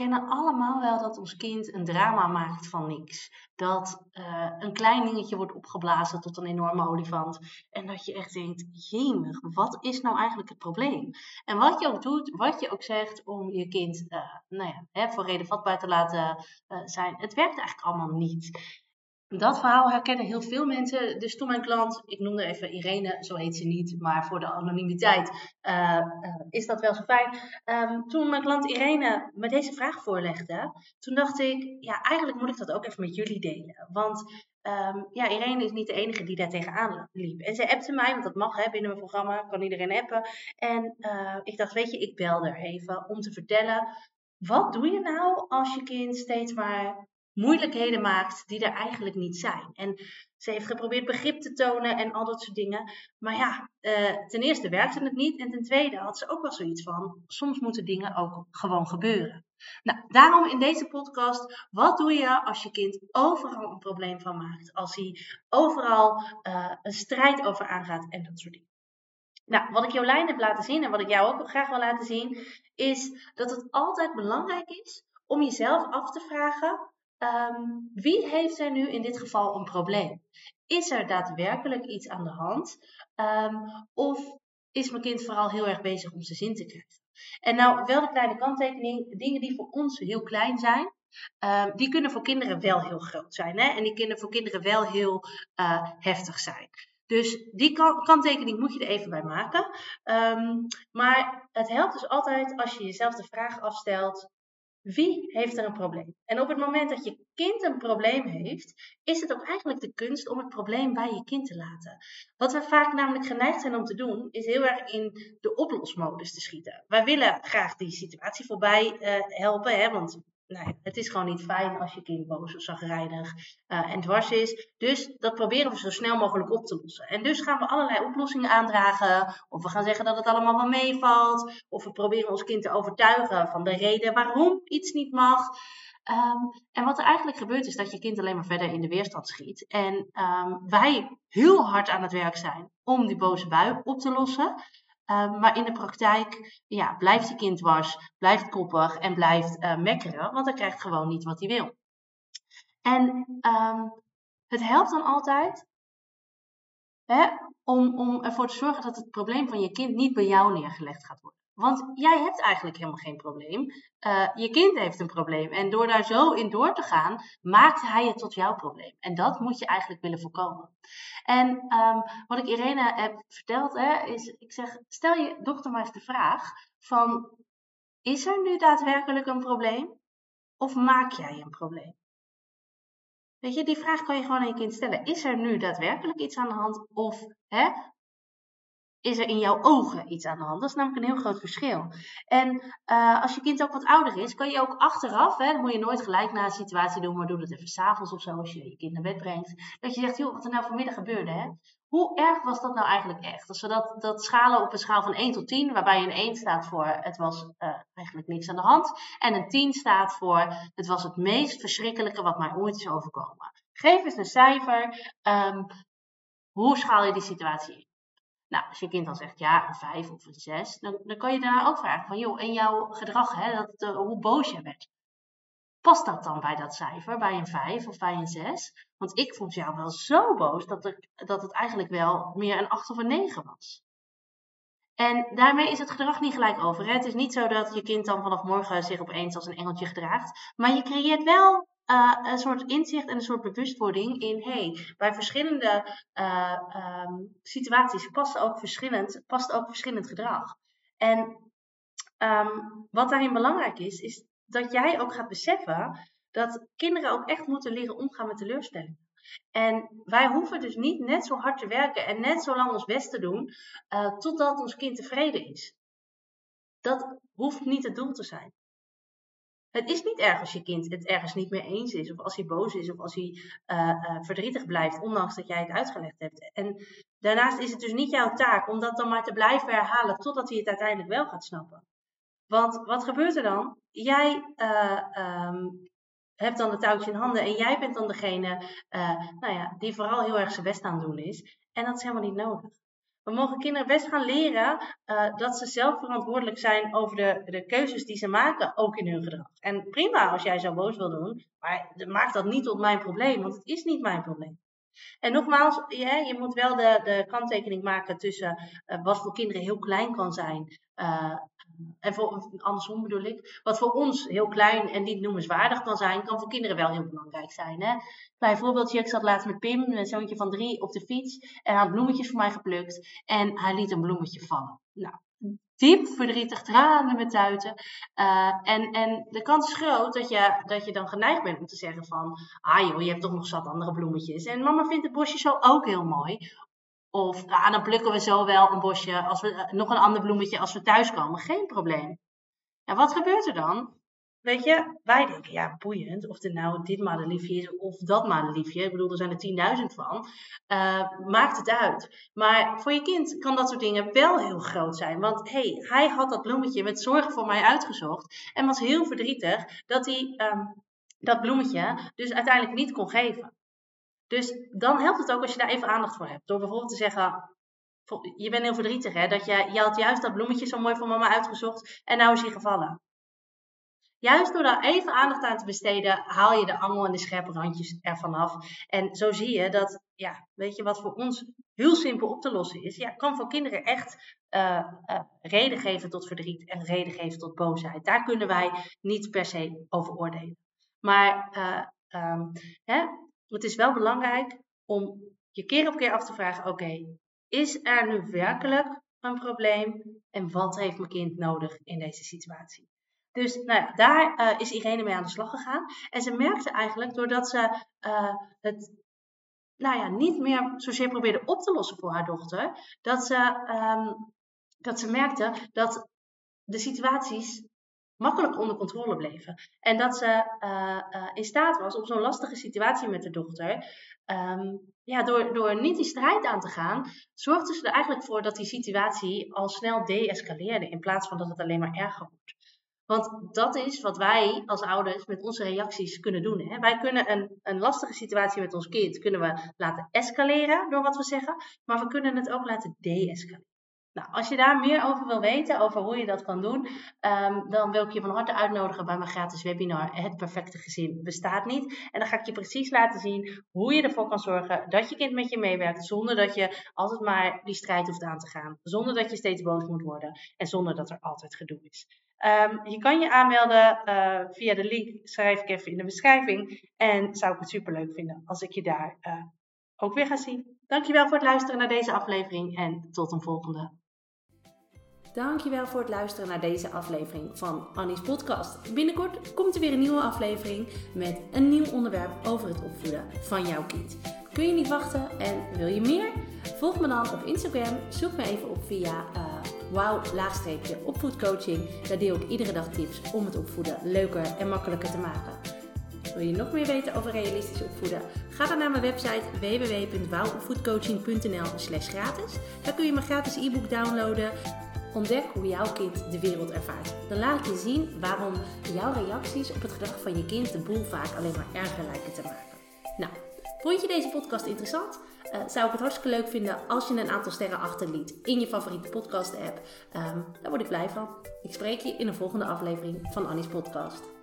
Kennen allemaal wel dat ons kind een drama maakt van niks. Dat uh, een klein dingetje wordt opgeblazen tot een enorme olifant. En dat je echt denkt, jemig, wat is nou eigenlijk het probleem? En wat je ook doet, wat je ook zegt om je kind uh, nou ja, hè, voor reden vatbaar te laten uh, zijn, het werkt eigenlijk allemaal niet. Dat verhaal herkennen heel veel mensen. Dus toen mijn klant, ik noemde even Irene, zo heet ze niet, maar voor de anonimiteit uh, uh, is dat wel zo fijn. Um, toen mijn klant Irene me deze vraag voorlegde, toen dacht ik, ja, eigenlijk moet ik dat ook even met jullie delen. Want um, ja, Irene is niet de enige die daar tegenaan liep. En ze appte mij, want dat mag hè, binnen mijn programma, kan iedereen appen. En uh, ik dacht, weet je, ik bel er even om te vertellen, wat doe je nou als je kind steeds maar moeilijkheden maakt die er eigenlijk niet zijn. En ze heeft geprobeerd begrip te tonen en al dat soort dingen. Maar ja, uh, ten eerste werkte het niet. En ten tweede had ze ook wel zoiets van: soms moeten dingen ook gewoon gebeuren. Nou, daarom in deze podcast: wat doe je als je kind overal een probleem van maakt? Als hij overal uh, een strijd over aangaat en dat soort dingen. Nou, wat ik Jolijn heb laten zien en wat ik jou ook graag wil laten zien, is dat het altijd belangrijk is om jezelf af te vragen Um, wie heeft er nu in dit geval een probleem? Is er daadwerkelijk iets aan de hand? Um, of is mijn kind vooral heel erg bezig om zijn zin te krijgen? En nou, wel de kleine kanttekening, dingen die voor ons heel klein zijn, um, die kunnen voor kinderen wel heel groot zijn. Hè? En die kunnen voor kinderen wel heel uh, heftig zijn. Dus die kanttekening moet je er even bij maken. Maar het helpt dus altijd als je jezelf de vraag afstelt: wie heeft er een probleem? En op het moment dat je kind een probleem heeft, is het ook eigenlijk de kunst om het probleem bij je kind te laten. Wat we vaak namelijk geneigd zijn om te doen, is heel erg in de oplosmodus te schieten. Wij willen graag die situatie voorbij uh, helpen, hè, want nee, het is gewoon niet fijn als je kind boos of zagrijnig uh, en dwars is. Dus dat proberen we zo snel mogelijk op te lossen. En dus gaan we allerlei oplossingen aandragen. Of we gaan zeggen dat het allemaal wel meevalt. Of we proberen ons kind te overtuigen van de reden waarom iets niet mag. Um, en wat er eigenlijk gebeurt is dat je kind alleen maar verder in de weerstand schiet. En um, wij heel hard aan het werk zijn om die boze bui op te lossen. Um, maar in de praktijk ja, blijft je kind dwars, blijft koppig en blijft uh, mekkeren, want hij krijgt gewoon niet wat hij wil. En um, het helpt dan altijd hè, om, om ervoor te zorgen dat het probleem van je kind niet bij jou neergelegd gaat worden. Want jij hebt eigenlijk helemaal geen probleem. Uh, je kind heeft een probleem. En door daar zo in door te gaan, maakt hij het tot jouw probleem. En dat moet je eigenlijk willen voorkomen. En um, wat ik Irene heb verteld, hè, is, ik zeg, stel je dochter maar eens de vraag van, is er nu daadwerkelijk een probleem? Of maak jij een probleem? Weet je, die vraag kan je gewoon aan je kind stellen. Is er nu daadwerkelijk iets aan de hand? Of hè, is er in jouw ogen iets aan de hand. Dat is namelijk een heel groot verschil. En uh, als je kind ook wat ouder is, kan je ook achteraf, hè, moet je nooit gelijk na een situatie doen, maar doe dat even s'avonds of zo, als je je kind naar bed brengt. Dat je zegt, joh, wat er nou vanmiddag gebeurde, hè? Hoe erg was dat nou eigenlijk echt? Als we dat, dat schalen op een schaal van 1 tot 10, waarbij een 1 staat voor het was uh, eigenlijk niks aan de hand. En een 10 staat voor het was het meest verschrikkelijke wat mij ooit is overkomen. Geef eens een cijfer. Um, hoe schaal je die situatie in? Nou, als je kind dan zegt ja, een 5 of een 6, dan, dan kan je daarna ook vragen van joh, en jouw gedrag, hè, dat, uh, hoe boos je bent. Past dat dan bij dat cijfer, bij een 5 of bij een 6? Want ik vond jou wel zo boos dat, dat het eigenlijk wel meer een 8 of een 9 was. En daarmee is het gedrag niet gelijk over. Het is niet zo dat je kind dan vanaf morgen zich opeens als een engeltje gedraagt. Maar je creëert wel uh, een soort inzicht en een soort bewustwording in, hey, bij verschillende uh, um, situaties past ook verschillend, past ook verschillend gedrag. En um, wat daarin belangrijk is, is dat jij ook gaat beseffen dat kinderen ook echt moeten leren omgaan met teleurstellingen. En wij hoeven dus niet net zo hard te werken en net zo lang ons best te doen uh, totdat ons kind tevreden is. Dat hoeft niet het doel te zijn. Het is niet erg als je kind het ergens niet mee eens is, of als hij boos is, of als hij uh, uh, verdrietig blijft, ondanks dat jij het uitgelegd hebt. En daarnaast is het dus niet jouw taak om dat dan maar te blijven herhalen totdat hij het uiteindelijk wel gaat snappen. Want wat gebeurt er dan? Jij uh, um, hebt dan de touwtje in handen en jij bent dan degene nou ja, die vooral heel erg zijn best aan het doen is. En dat is helemaal niet nodig. We mogen kinderen best gaan leren uh, dat ze zelf verantwoordelijk zijn over de, de keuzes die ze maken, ook in hun gedrag. En prima als jij zo boos wil doen, maar maak dat niet tot mijn probleem, want het is niet mijn probleem. En nogmaals, je, je moet wel de, de kanttekening maken tussen uh, wat voor kinderen heel klein kan zijn. Uh, en voor, andersom bedoel ik, wat voor ons heel klein en niet noemenswaardig kan zijn, kan voor kinderen wel heel belangrijk zijn. Hè? Bijvoorbeeld, ik zat laatst met Pim, een zoontje van drie, op de fiets en hij had bloemetjes voor mij geplukt en hij liet een bloemetje vallen. Nou, diep verdrietig, tranen met tuiten. Uh, en, en de kans is groot dat je, dat je dan geneigd bent om te zeggen van... Ah joh, je hebt toch nog zat andere bloemetjes. En mama vindt het bosje zo ook heel mooi. Of ah, dan plukken we zo wel een bosje, als we, eh, nog een ander bloemetje als we thuiskomen. Geen probleem. En wat gebeurt er dan? Weet je, wij denken, ja, boeiend. Of er nou dit madeliefje is of dat madeliefje. Ik bedoel, er zijn er 10.000 van. Uh, maakt het uit. Maar voor je kind kan dat soort dingen wel heel groot zijn. Want hey, hij had dat bloemetje met zorg voor mij uitgezocht. En was heel verdrietig dat hij um, dat bloemetje dus uiteindelijk niet kon geven. Dus dan helpt het ook als je daar even aandacht voor hebt. Door bijvoorbeeld te zeggen, je bent heel verdrietig hè, dat je, je had juist dat bloemetje zo mooi voor mama uitgezocht en nou is hij gevallen. Juist door daar even aandacht aan te besteden, haal je de angel en de scherpe randjes ervan af. En zo zie je dat, ja, weet je, wat voor ons heel simpel op te lossen is, ja, kan voor kinderen echt uh, uh, reden geven tot verdriet en reden geven tot boosheid. Daar kunnen wij niet per se over oordelen. Maar uh, hè, het is wel belangrijk om je keer op keer af te vragen: oké, is er nu werkelijk een probleem en wat heeft mijn kind nodig in deze situatie? Dus nou ja, daar uh, is Irene mee aan de slag gegaan. En ze merkte eigenlijk, doordat ze uh, het nou ja, niet meer zozeer probeerde op te lossen voor haar dochter, dat ze, um, dat ze merkte dat de situaties makkelijk onder controle bleven. En dat ze uh, uh, in staat was op zo'n lastige situatie met de dochter. Um, ja, door, door niet die strijd aan te gaan, zorgde ze er eigenlijk voor dat die situatie al snel deescaleerde. In plaats van dat het alleen maar erger wordt. Want dat is wat wij als ouders met onze reacties kunnen doen. Hè? Wij kunnen een, een lastige situatie met ons kind kunnen we laten escaleren door wat we zeggen, maar we kunnen het ook laten deescaleren. Nou, als je daar meer over wil weten, over hoe je dat kan doen, um, dan wil ik je van harte uitnodigen bij mijn gratis webinar Het Perfecte Gezin Bestaat Niet. En dan ga ik je precies laten zien hoe je ervoor kan zorgen dat je kind met je meewerkt, zonder dat je altijd maar die strijd hoeft aan te gaan, zonder dat je steeds boos moet worden en zonder dat er altijd gedoe is. Um, je kan je aanmelden uh, via de link, schrijf ik even in de beschrijving. En zou ik het super leuk vinden als ik je daar uh, ook weer ga zien. Dankjewel voor het luisteren naar deze aflevering en tot een volgende. Dankjewel voor het luisteren naar deze aflevering van Annie's podcast. Binnenkort komt er weer een nieuwe aflevering met een nieuw onderwerp over het opvoeden van jouw kind. Kun je niet wachten en wil je meer? Volg me dan op Instagram. Zoek me even op via uh, wow opvoedcoaching. Daar deel ik iedere dag tips om het opvoeden leuker en makkelijker te maken. Wil je nog meer weten over realistisch opvoeden? Ga dan naar mijn website www.wowopvoedcoaching.nl slash gratis. Daar kun je mijn gratis e-book downloaden Ontdek hoe jouw kind de wereld ervaart. Dan laat ik je zien waarom jouw reacties op het gedrag van je kind de boel vaak alleen maar erger lijken te maken. Nou, vond je deze podcast interessant? Uh, zou ik het hartstikke leuk vinden als je een aantal sterren achterliet in je favoriete podcast app. Um, daar word ik blij van. Ik spreek je in een volgende aflevering van Annie's podcast.